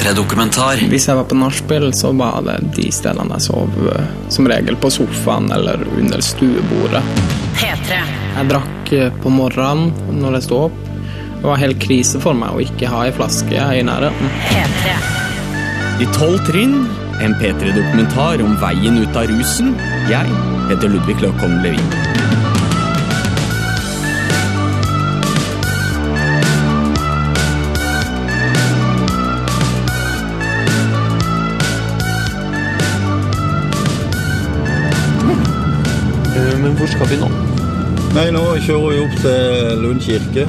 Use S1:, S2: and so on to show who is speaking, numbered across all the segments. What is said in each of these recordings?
S1: P3-dokumentar.
S2: Hvis jeg var på nachspiel, så var det de stedene jeg sov. eh, Som regel på sofaen eller under stuebordet.
S3: P3.
S2: Jeg drakk eh, på morgenen når jeg sto opp. Det var helt krise for meg å ikke ha ei flaske i nærheten.
S3: P3.
S4: De tolv trinn, en P3-dokumentar om veien ut av rusen. Jeg heter Ludvig Løkholm Levin.
S5: Nei, nå kjører vi opp til Lund kirke.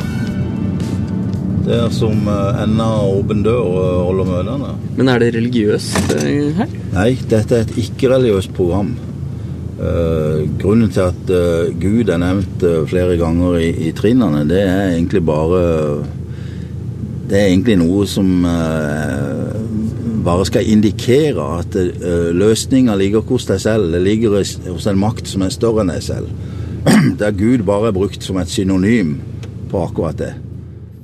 S5: Der som eh, enda åpen dør og holder møtene.
S4: Men er det religiøst eh, her?
S5: Nei, dette er et ikke-religiøst program. Uh, grunnen til at uh, Gud er nevnt uh, flere ganger i, i trinnene, det er egentlig bare Det er egentlig noe som eh, bare skal indikere at uh, løsninga ligger hos deg selv, det ligger hos hos en makt som er større enn deg selv. Der Gud bare er brukt som et synonym på akkurat det.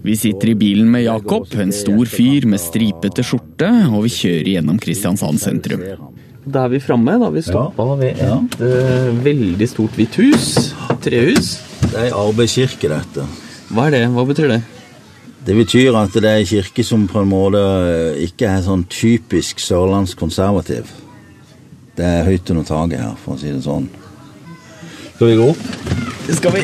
S4: Vi sitter i bilen med Jakob, en stor fyr med stripete skjorte, og vi kjører gjennom Kristiansand sentrum. Da er vi framme. Da har vi stoppa ved
S5: Ja.
S4: et eh, veldig stort hvitt hus. Trehus.
S5: Det er ei arbeidskirke, dette.
S4: Hva er det? Hva betyr det?
S5: Det betyr at det er en kirke som på en måte eh, ikke er sånn typisk sørlandsk konservativ. Det er høyt under taket her, for å si det sånn. Skal vi gå opp?
S4: Skal vi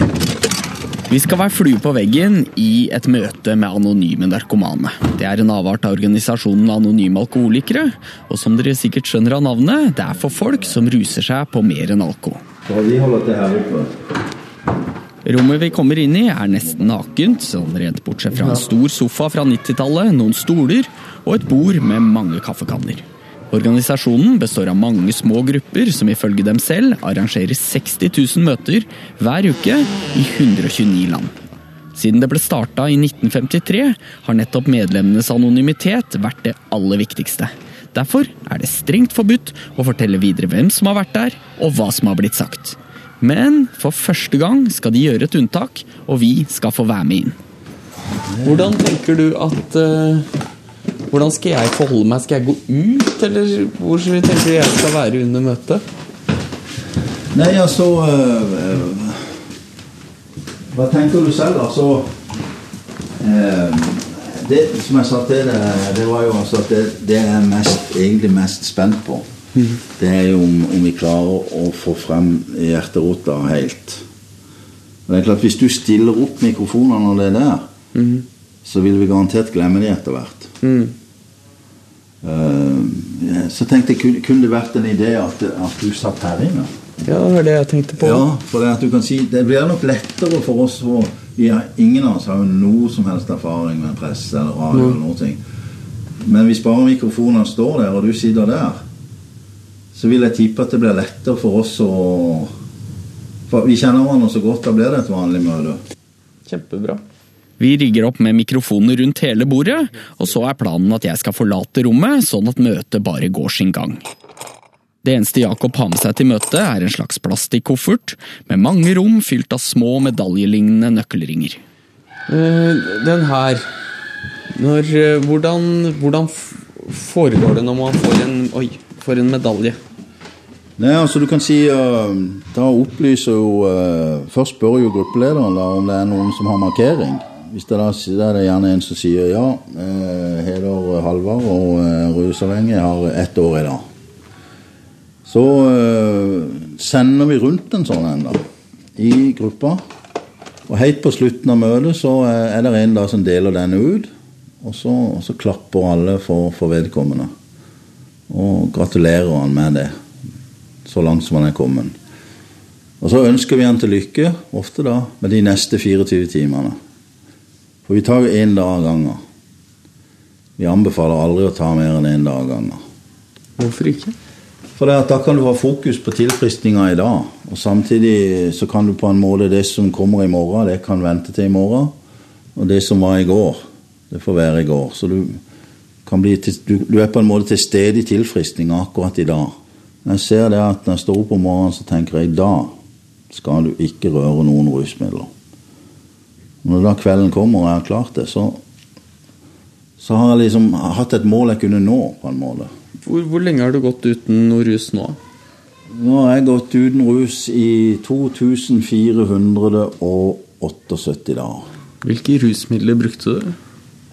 S4: Vi skal være flue på veggen i et møte med anonyme narkomane. Det er en avart av organisasjonen Anonyme alkoholikere, og som dere sikkert skjønner av navnet, det er for folk som ruser seg på mer enn alko.
S5: Vi holder til her oppe.
S4: Rommet vi kommer inn i er nesten nakent, sånn rent bortsett fra en stor sofa fra 90-tallet, noen stoler og et bord med mange kaffekanner. Organisasjonen består av mange små grupper som ifølge dem selv arrangerer 60 000 møter hver uke i 129 land. Siden det ble starta i 1953, har nettopp medlemmenes anonymitet vært det aller viktigste. Derfor er det strengt forbudt å fortelle videre hvem som har vært der, og hva som har blitt sagt. Men for første gang skal de gjøre et unntak, og vi skal få være med inn. Hvordan tenker du at eh, Hvordan skal jeg forholde meg? Skal jeg gå ut, eller hvor tenker du jeg skal være under møtet?
S5: Nei, altså øh, Hva tenker du selv, altså? øh, det som jeg sa til deg, det var jo altså at det, det jeg er mest, egentlig mest spent på, det er jo om, om vi klarer å få frem hjerterota helt. Og det er klart, Hvis du stiller opp mikrofonene når det er der, så vil vi garantert glemme de etter hvert. Eh, så tenkte jeg, kunne, kunne det vært en idé at, at du satt her inne?
S4: Ja, det var det jeg tenkte på.
S5: Ja, for det at du kan si Det blir nok lettere for oss for vi har, Ingen av oss har jo noe som helst erfaring med presse eller radio. eller noe ting. Men hvis bare mikrofonene står der, og du sitter der, så vil jeg tippe at det blir lettere for oss å For vi kjenner hverandre så godt, da blir det et vanlig møte.
S4: Kjempebra. Vi rigger opp med mikrofoner rundt hele bordet, og så er planen at jeg skal forlate rommet, sånn at møtet bare går sin gang. Det eneste Jakob har med seg til møtet, er en slags plastikkoffert med mange rom fylt av små medaljelignende nøkkelringer. den her Når, hvordan, hvordan foregår det når man får en, oi, får en medalje?
S5: Nei, altså du kan si uh, Da opplyser jo Først spør jo gruppelederen da om det er noen som har markering. Hvis det da, da er det gjerne en som sier ja, eh, Heder Halvard og eh, rusavhengig har ett år i dag. Så øh, sender vi rundt en sånn en da, i gruppa. Og helt på slutten av møtet så eh, er det en da som deler denne ut. Og så, og så klapper alle for, for vedkommende. Og gratulerer han med det så langt som han er kommet. Og så ønsker vi han til lykke, ofte da, med de neste 24 timene. For vi tar jo én dag av gangen. Vi anbefaler aldri å ta mer enn én dag av gangen.
S4: Hvorfor ikke?
S5: For da kan du ha fokus på tilfriskninga i dag, og samtidig så kan du på en måte Det som kommer i morgen, det kan vente til i morgen. Og det som var i går, det får være i går. Så du, kan bli til, du, du er på en måte til stede i tilfriskninga akkurat i dag. Jeg ser det at når jeg står opp om morgenen, så tenker jeg da skal du ikke røre noen rusmidler. Når da kvelden kommer og jeg har klart det, så, så har jeg liksom hatt et mål jeg kunne nå, på en måte.
S4: Hvor, hvor lenge har du gått uten noe rus nå?
S5: Nå har jeg gått uten rus i 2478 dager.
S4: Hvilke rusmidler brukte du?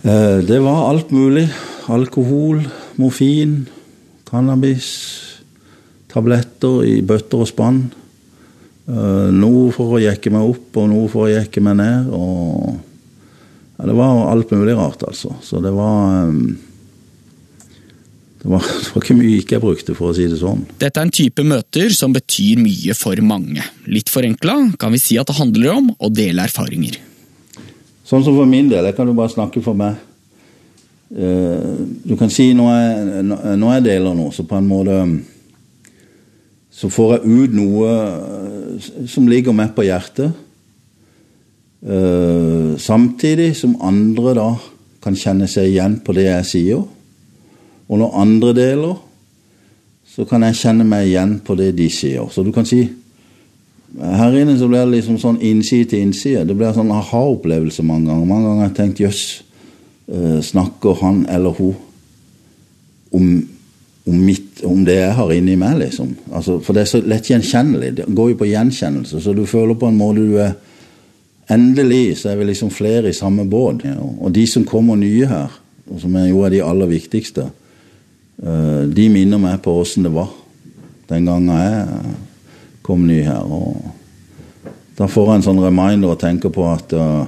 S5: Eh, Det var alt mulig. Alkohol, morfin, cannabis, tabletter i bøtter og spann. Eh, Noe for å jekke meg opp, og noe for å jekke meg ned. Og ja, det var alt mulig rart, altså. Så det var eh, det var, det var ikke mye ikke jeg brukte, for å si det sånn.
S4: Dette er en type møter som betyr mye for mange. Litt forenkla kan vi si at det handler om å dele erfaringer.
S5: Sånn som for min del, jeg kan jo bare snakke for meg. Eh, Du kan si når jeg, når jeg deler noe, så på en måte Så får jeg ut noe som ligger meg på hjertet. Uh, Samtidig som andre da kan kjenne seg igjen på det jeg sier. Og når andre deler, så kan jeg kjenne meg igjen på det de sier. Så du kan si her inne så blir det liksom sånn innside til innside. Det blir sånn aha-opplevelse mange ganger. Mange ganger har jeg tenkt jøss, uh, snakker han eller hun om, om, mitt, om det jeg har inni meg, liksom? Altså, for det er så lett gjenkjennelig. Det går jo på gjenkjennelse, så du føler på en måte du er Endelig så er vi liksom flere i samme båt. Ja. Og de som kommer nye her, og som jo er de aller viktigste, eh, de minner meg på åssen det var den gangen jeg kom ny her. Og da får jeg en sånn reminder og tenker på at uh,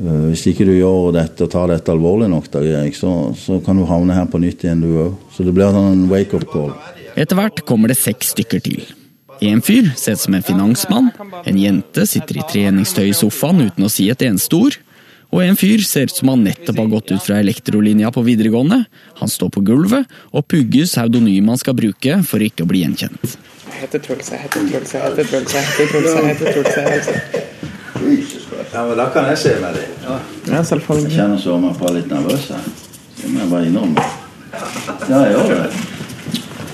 S5: hvis ikke du gjør dette og tar dette alvorlig nok, da, Erik, så, så kan du havne her på nytt igjen, du òg. Så det blir sånn en wake-up call.
S4: Etter hvert kommer det seks stykker til. En fyr ser ut som en finansmann, en jente sitter i treningstøy i sofaen uten å si et eneste ord, og en fyr ser ut som han nettopp har gått ut fra elektrolinja på videregående. Han står på gulvet og pugger pseudonym han skal bruke for ikke å bli gjenkjent.
S2: Jeg heter Truls, jeg heter Truls, jeg heter Truls, jeg heter Truls, jeg heter Truls,
S5: Ja, men da kan jeg se med deg. Ja.
S2: Ja,
S5: Jeg
S2: selvfølgelig.
S5: kjenner så meg på litt nervøs her. Det må jeg bare innrømme. Ja, jeg gjør det.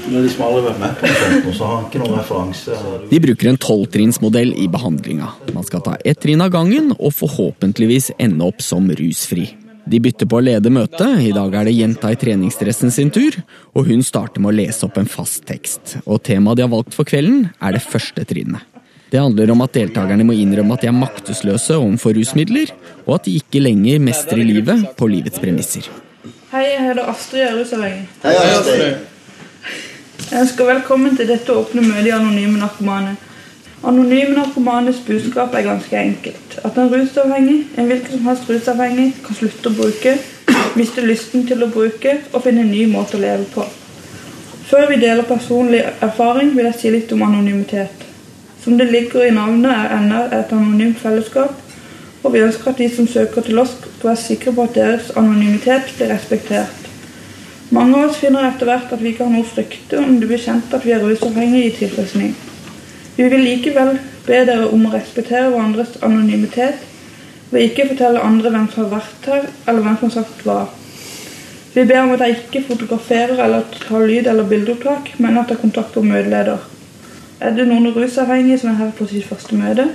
S5: Du har liksom aldri vært med på sånt, så har han ikke noen referanse.
S4: De bruker en tolvtrinnsmodell i behandlinga. Man skal ta ett trinn av gangen og forhåpentligvis ende opp som rusfri. De bytter på å lede møtet. I dag er det jenta i treningsdressen sin tur, og hun starter med å lese opp en fast tekst. Og temaet de har valgt for kvelden, er det første trinnet. Det handler om at deltakerne må innrømme at de er maktesløse overfor rusmidler, og at de ikke lenger mestrer livet på livets premisser.
S1: Hei, jeg heter Astrid, jeg er rusavhengig.
S5: Hei, Astrid.
S1: Jeg ønsker velkommen til dette åpne møtet i Anonyme narkomane. Anonyme narkomanes budskap er ganske enkelt. At en rusavhengig, en hvilken som helst rusavhengig, kan slutte å bruke, miste lysten til å bruke og finne en ny måte å leve på. Før vi deler personlig erfaring, vil jeg si litt om anonymitet. Som det ligger i navnet, er NR et anonymt fellesskap, og vi ønsker at de som søker til oss, skal være sikre på at deres anonymitet blir respektert. Mange av oss finner etter hvert at vi ikke har noe å frykte om det blir kjent at vi er rusavhengige i tilfredsstilling. Vi vil likevel be dere om å respektere hverandres anonymitet ved ikke fortelle andre hvem som har vært her, eller hvem som har sagt hva. Vi ber om at dere ikke fotograferer eller tar lyd- eller bildeopptak, men at dere kontakter møteleder. Er det noen rusavhengige som er her på sitt første møte?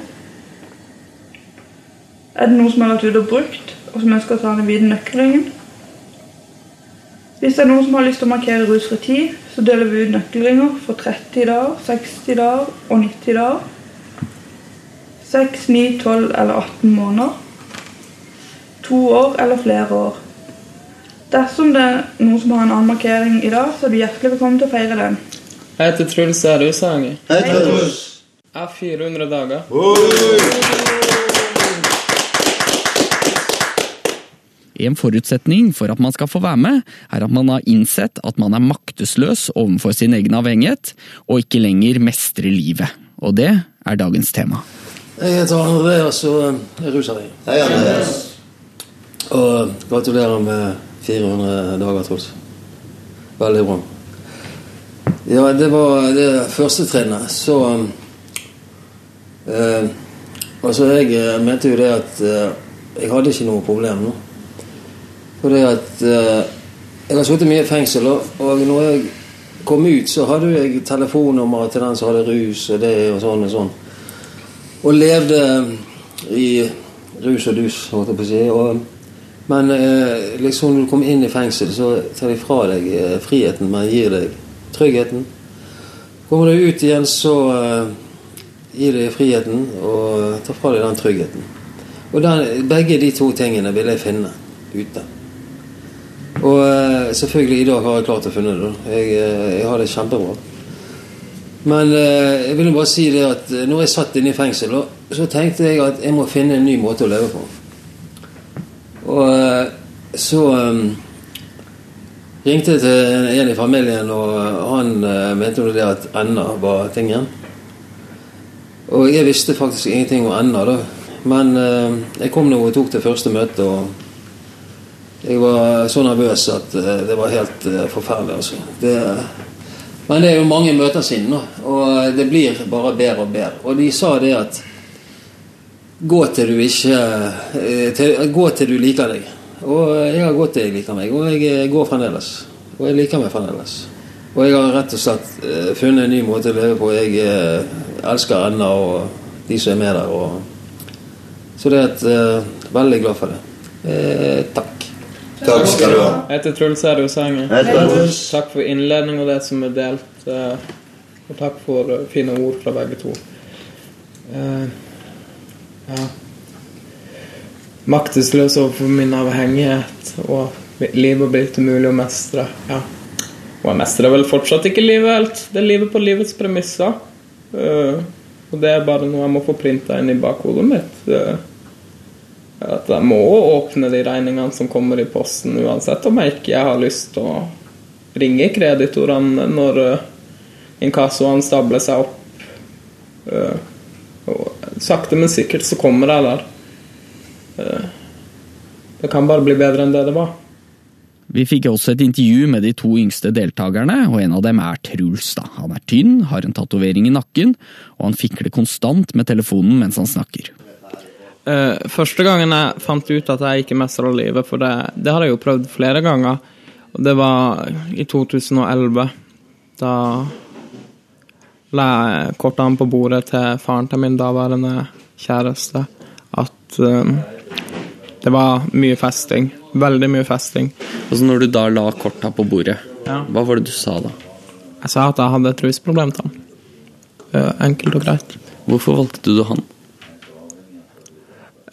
S1: Er det noen som har vært ute og brukt, og som ønsker å ta den hvite nøkkelringen? Hvis det er noen som har lyst til å markere rusfri tid, så deler vi ut nøkkelringer for 30 dager, 60 dager og 90 dager. 6, 9, 12 eller 18 måneder. To år eller flere år. Dersom det er noen som har en annen markering i dag, så er du hjertelig velkommen til å feire den.
S2: Jeg heter Truls, jeg er rusavhengig.
S5: Hei, Truls.
S2: Jeg har 400 dager.
S4: En forutsetning for at man skal få være med, er at man har innsett at man er maktesløs overfor sin egen avhengighet, og ikke lenger mestrer livet. Og det er dagens tema.
S3: Jeg heter Andreas og er rusavhengig.
S5: Hei, Andreas.
S3: Og gratulerer med 400 dager, Truls. Veldig bra. Ja, det var det første trinnet. Så eh, Altså, jeg eh, mente jo det at eh, jeg hadde ikke noe problem nå. Fordi at eh, Jeg har sittet mye i fengsel, og, når jeg kom ut, så hadde jeg telefonnummeret til den som hadde rus og det og sånn og sånn. Og levde i rus og dus, holdt jeg på å si. Og Men eh, liksom når du kommer inn i fengsel, så tar de fra deg eh, friheten, men gir deg tryggheten. Kommer du ut igjen, så eh, gir de friheten og tar fra deg den tryggheten. Og den, begge de to tingene vil jeg finne ute. Og eh, selvfølgelig, i dag har jeg klart å finne det. Jeg, eh, jeg har det kjempebra. Men eh, jeg vil bare si det at eh, når jeg satt inne i fengsel, så tenkte jeg at jeg må finne en ny måte å leve på. Og eh, så eh, ringte til en i familien, og han eh, mente jo det at ender var tingen. Og jeg visste faktisk ingenting om ender, da. Men eh, jeg kom nå og tok det første møtet, og jeg var så nervøs at eh, det var helt forferdelig, altså. Det, men det er jo mange møter siden, nå, og det blir bare bedre og bedre. Og de sa det at gå til du ikke til, Gå til du liker deg. Og jeg har gått til jeg liker meg, og jeg eh, går fremdeles. Og jeg liker meg fremdeles. Og jeg har rett og slett eh, funnet en ny måte å leve på. Jeg eh, elsker ennå og de som er med der. Og, så det er et uh, veldig glad for det. Eh, takk.
S6: Takk skal du ha.
S2: Jeg heter Truls Edo Enger. Takk for innledning og det som er delt. Og takk for fine ord fra begge to. Uh, ja. Maktesløs overfor min avhengighet og livet ble ikke mulig å mestre. Ja. Og jeg mestrer vel fortsatt ikke livet helt. Det er livet på livets premisser. Eh, og det er bare noe jeg må få printa inn i bakhodet mitt. Eh, at jeg må åpne de regningene som kommer i posten, uansett om jeg ikke har lyst til å ringe kreditorene når uh, inkassoene stabler seg opp. Sakte, men sikkert så kommer jeg der. Eh, det kan bare bli bedre enn det det var.
S4: Vi fikk også et intervju med de to yngste deltakerne, og en av dem er Truls. da. Han er tynn, har en tatovering i nakken, og han fikler konstant med telefonen mens han snakker.
S2: Uh, første gangen jeg fant ut at jeg ikke mestra livet, for det, det har jeg jo prøvd flere ganger, og det var i 2011. Da la jeg kortene på bordet til faren til min daværende kjæreste at eh, det var mye festing. Veldig mye festing.
S4: Altså Når du da la korta på bordet,
S2: Ja.
S4: hva var det du sa da?
S2: Jeg sa at jeg hadde et rusproblem til han. Enkelt og greit.
S4: Hvorfor valgte du han?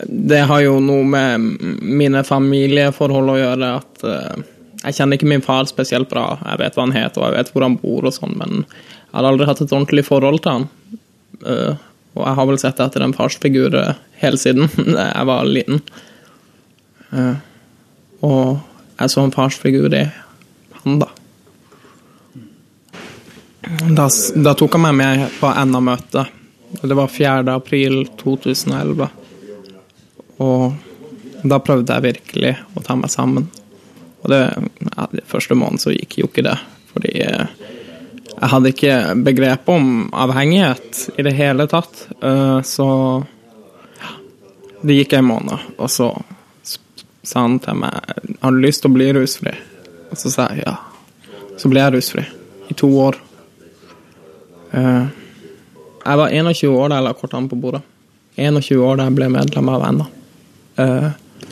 S2: Det har jo noe med mine familieforhold å gjøre. At eh, jeg kjenner ikke min far spesielt bra. Jeg vet hva han heter, og jeg vet hvor han bor og sånn, men jeg har aldri hatt et ordentlig forhold til han. Eh, og jeg har vel sett etter en farsfigur eh, hele siden jeg var liten. Eh, og jeg så en farsfigur i han, da. Da, da tok han meg med på NA-møte. Det var 4. april 2011. Og da prøvde jeg virkelig å ta meg sammen. Og det, ja, det første måneden så gikk jo ikke det. Fordi eh, jeg hadde ikke begrep om avhengighet i det hele tatt. Eh, så det gikk en måned, og så sa han til meg Har du lyst til å bli rusfri? Og så sa jeg ja. Så ble jeg rusfri i to år. Eh, jeg var 21 år da jeg la kortene på bordet. 21 år da jeg ble medlem av NA. Eh,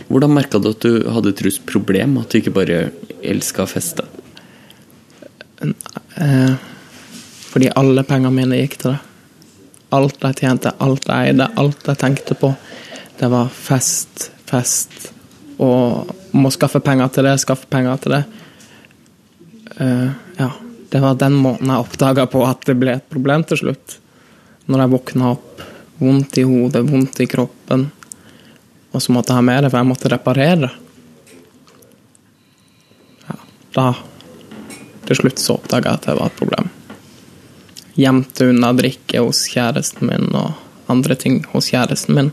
S4: Hvordan merka du at du hadde et rusproblem? At du ikke bare elska å feste?
S2: eh, fordi alle pengene mine gikk til det. Alt jeg tjente, alt jeg eide, alt jeg tenkte på. Det var fest, fest. Og må skaffe penger til det, skaffe penger til det. Uh, ja, det var den måten jeg oppdaga på at det ble et problem til slutt. Når jeg våkna opp, vondt i hodet, vondt i kroppen. Og så måtte jeg ha med det, for jeg måtte reparere. Ja, da til slutt så oppdaga jeg at det var et problem. Gjemte unna drikke hos kjæresten min og andre ting hos kjæresten min.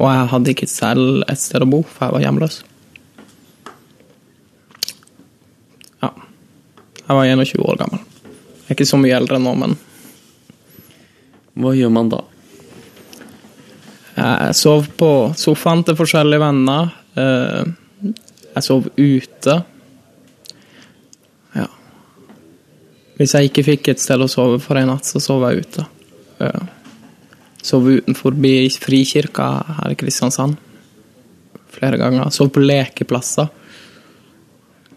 S2: Og jeg hadde ikke selv et sted å bo, for jeg var hjemløs. Ja. Jeg var 21 år gammel. Jeg er ikke så mye eldre nå, men
S4: Hva gjør man da?
S2: Jeg sov på sofaen til forskjellige venner. Eh, Jeg sov ute. Ja. Hvis jeg ikke fikk et sted å sove for en natt, så sov jeg ute. Eh, Sov utenfor Frikirka her i Kristiansand. flere ganger. Sov på lekeplasser.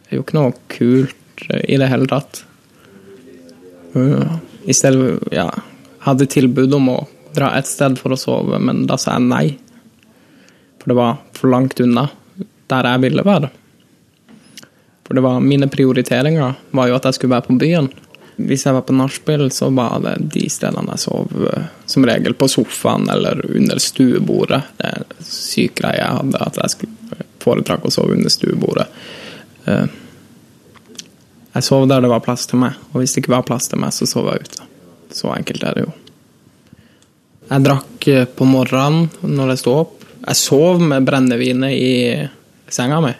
S2: Det er jo ikke noe kult eh, i det hele tatt. Uh, I stedet, ja, hadde tilbud om å dra et sted for å sove, men da sa jeg nei. For det var for langt unna der jeg ville være. For det var mine prioriteringer var jo at jeg skulle være på byen. Hvis jeg var på nachspiel, så var det de stedene jeg sov, eh, som regel på sofaen eller under stuebordet. Det er en syk greie jeg hadde, at jeg skulle foretrekke å sove under stuebordet. Eh, jeg sov der det var plass til meg, og hvis det ikke var plass til meg, så sov jeg ute. Så enkelt er det jo. Jeg drakk eh, på morgenen når jeg sto opp. Jeg sov med brennevinet i senga mi.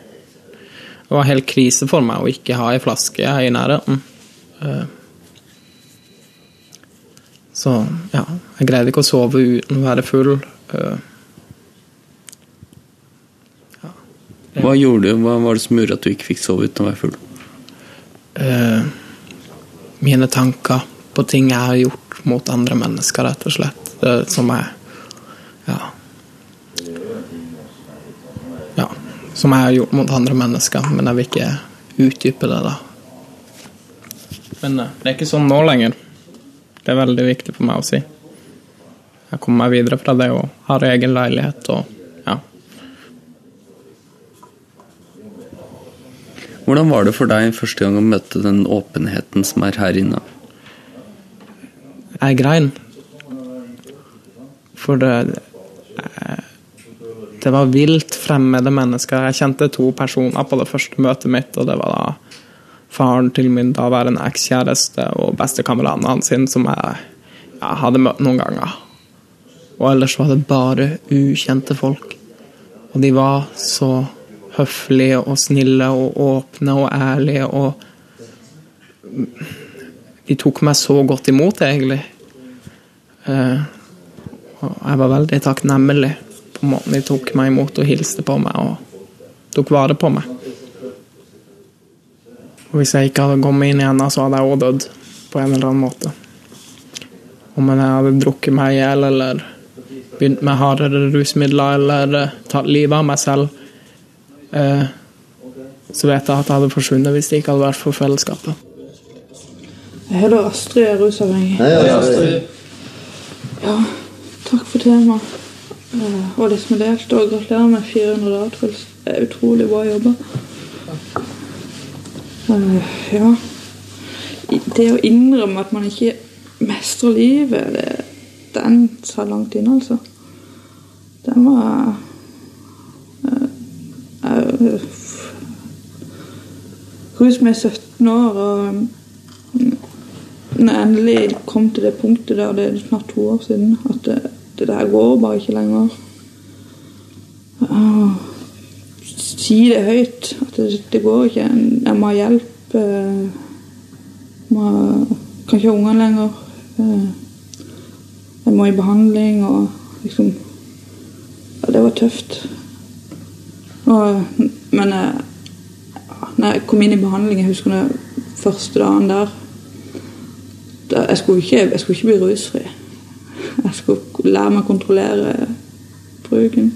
S2: Det var helt krise for meg å ikke ha ei flaske i nærheten. Så ja, jeg greide ikke å sove uten å være full.
S6: Hva gjorde du? Hva var det som gjorde at du ikke fikk sove uten å være full?
S2: Eh, mine tanker på ting jeg har gjort mot andre mennesker, rett og slett. Som jeg ja. ja. Som jeg har gjort mot andre mennesker, men jeg vil ikke utdype det, da. Men eh, det er ikke sånn nå lenger. Det er veldig viktig for meg å si. Jeg kommer meg videre fra det og har egen leilighet og ja.
S6: Hvordan var det for deg første gang å møte den åpenheten som er her inne?
S2: Jeg grein. For det eh, Det var vilt fremmede mennesker. Jeg kjente to personer på det første møtet mitt, og det var da faren til min daværende ekskjæreste og bestekameraten hans som jeg, jeg hadde møtt noen ganger. Og ellers var det bare ukjente folk. Og de var så høflige og snille og åpne og ærlige og De tok meg så godt imot, egentlig. Eh, og jeg var veldig takknemlig på måten de tok meg imot og hilste på meg og tok vare på meg. Og hvis jeg ikke hadde kommet inn igjen, så hadde jeg òg dødd på en eller annen måte. Om jeg hadde drukket meg i hjel eller begynt med hardere rusmidler eller uh, tatt livet av meg selv, uh, så vet jeg at jeg hadde forsvunnet hvis det ikke hadde vært for fellesskapet.
S1: Jeg heter Astrid, jeg er rusavhengig.
S5: Hei, Astrid.
S1: Ja, takk for temaet. Uh, og det som er delt, og gratulerer med 400 dager. Det er utrolig bra jobba. Uh, ja. Det å innrømme at man ikke mestrer livet, det, den sa langt inn, altså. Den var uh, uh, Rus med 17 år, og mm, når jeg endelig kom til det punktet der, det er snart to år siden, at det, det der går bare ikke lenger. Åh, si det høyt, at det, det går ikke. Jeg må ha hjelp. eh, Må, kan ikke ha ungene lenger. Eh, Jeg må i behandling og liksom Ja, det var tøft. Og, men jeg, når jeg kom inn i behandling, jeg husker den første dagen der da, jeg, skulle ikke, jeg skulle ikke bli rusfri. Jeg skulle lære meg å kontrollere bruken.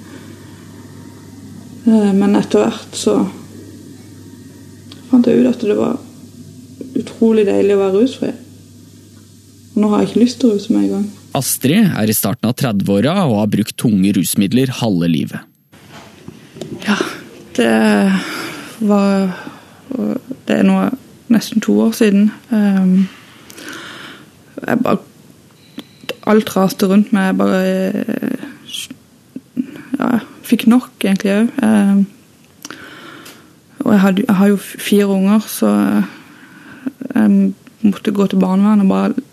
S1: Eh, Men etter hvert så fant jeg ut at det var utrolig deilig å være rusfri. Og nå har jeg ikke lyst til å ruse meg engang.
S4: Astrid er i starten av 30-åra og har brukt tunge rusmidler halve livet.
S1: Ja, det var Det er nå nesten to år siden. Um, jeg bare Alt raste rundt meg. Jeg bare eh, Ja, jeg fikk nok, egentlig òg. Og jeg, hadde, jeg har jo fire unger, så jeg måtte gå til barnevernet og bare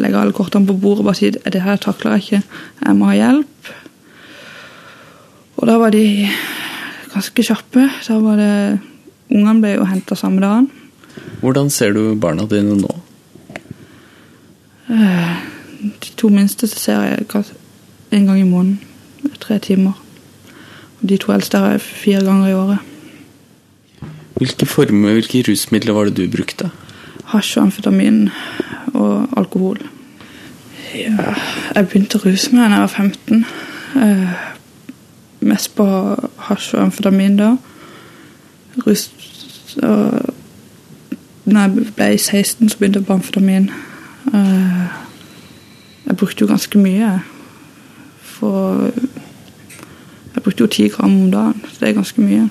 S1: legge alle kortene på bordet og bare si at det her takler jeg ikke. Jeg må ha hjelp. Og da var de ganske kjappe. Da var det Ungene ble jo henta samme dagen.
S6: Hvordan ser du barna dine nå?
S1: De to minste så ser jeg en gang i måneden. Tre timer. De to eldste har jeg fire ganger i året.
S6: Hvilke former, hvilke rusmidler var det du brukte?
S1: Hasj og amfetamin og alkohol. Ja, jeg begynte å ruse meg da jeg var 15. Eh, mest på hasj og amfetamin da. Rus og når jeg ble 16, så begynte jeg på amfetamin. Eh, Jeg brukte jo ganske mye. For jeg brukte jo ti gram om dagen, så det er ganske mye.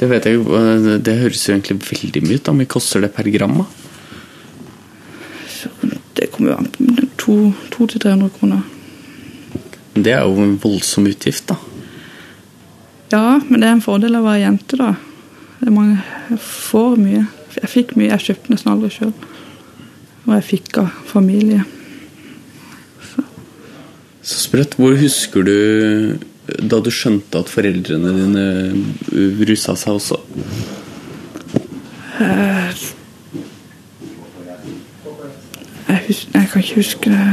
S6: Det vet jeg jo, eh, det høres jo egentlig veldig mye ut. da, mye koster det per gram? da?
S1: Det kommer jo an på 200-300 kroner.
S6: Det er jo en voldsom utgift, da.
S1: Ja, men det er en fordel å være jente, da. Det er mange, jeg får mye. Jeg fikk mye, jeg kjøpte nesten aldri sjøl. Og jeg fikk av familie.
S6: Så sprøtt. Hvor husker du da du skjønte at foreldrene dine rusa seg også?
S1: Eh, Jeg, hus jeg kan ikke huske det. Jeg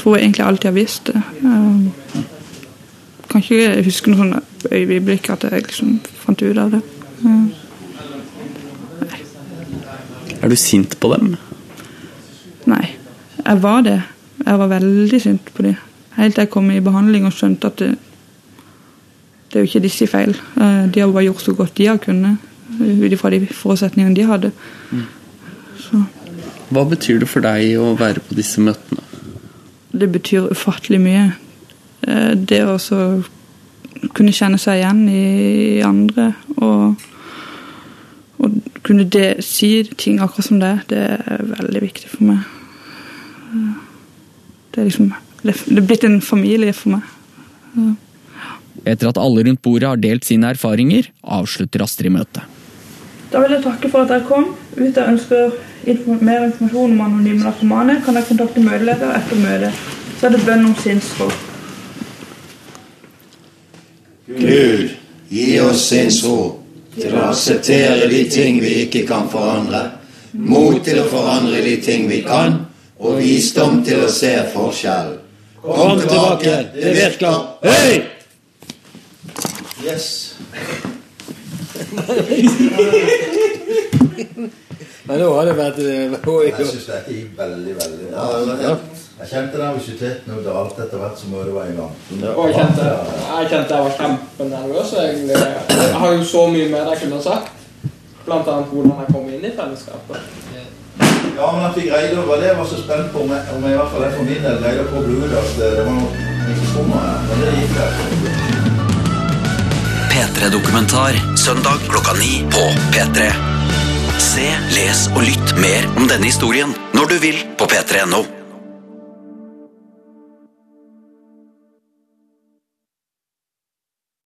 S1: tror jeg egentlig alltid har visst det. Jeg kan ikke huske noe sånn øyeblikk at jeg liksom fant ut av det. Nei.
S6: Er du sint på dem?
S1: Nei, jeg var det. Jeg var veldig sint på dem. Helt til jeg kom i behandling og skjønte at det, det er jo ikke disse feil. Eh, De har bare gjort så godt de har kunnet, ut ifra de forutsetningene de hadde. Så
S6: Hva betyr det for deg å være på disse møtene?
S1: det betyr ufattelig mye. Eh, Det å kunne kjenne seg igjen i andre og, og kunne det, si ting akkurat som det, det er veldig viktig for meg. Eh, Det er liksom Det er blitt en familie for meg.
S4: Etter at alle rundt bordet har delt sine erfaringer, avslutter Astrid møtet.
S1: Da vil jeg takke for at dere kom. Hvis dere ønsker mer informasjon om anonyme narkomane, kan dere kontakte møteleder etter møtet. Så er det bønn om sinnsro.
S7: Gud, gi oss sinnsro til å akseptere de ting vi ikke kan forandre, mot til å forandre de ting vi kan, og visdom til å se forskjell. Kom tilbake, det virker. Hei!
S5: Yes.
S3: Men nå har det vært eh,
S5: Jeg syns dette gikk veldig, veldig bra. Jeg kjente nervøsiteten og alt etter hvert som møtet var i gang.
S2: Og jeg kjente, jeg kjente jeg var kjempenervøs. egentlig. Jeg har jo så mye mer jeg kunne sagt. Blant annet hvordan jeg kom inn i fellesskapet.
S5: Ja, men at vi greide, det det jeg var så spent på, om jeg, om jeg i hvert fall jeg for min del greide å koble ut at det var noe misforstående her. Men det gikk det.
S8: P3-dokumentar søndag klokka ni på P3. Se, les og lytt mer om denne historien når du vil på p3.no.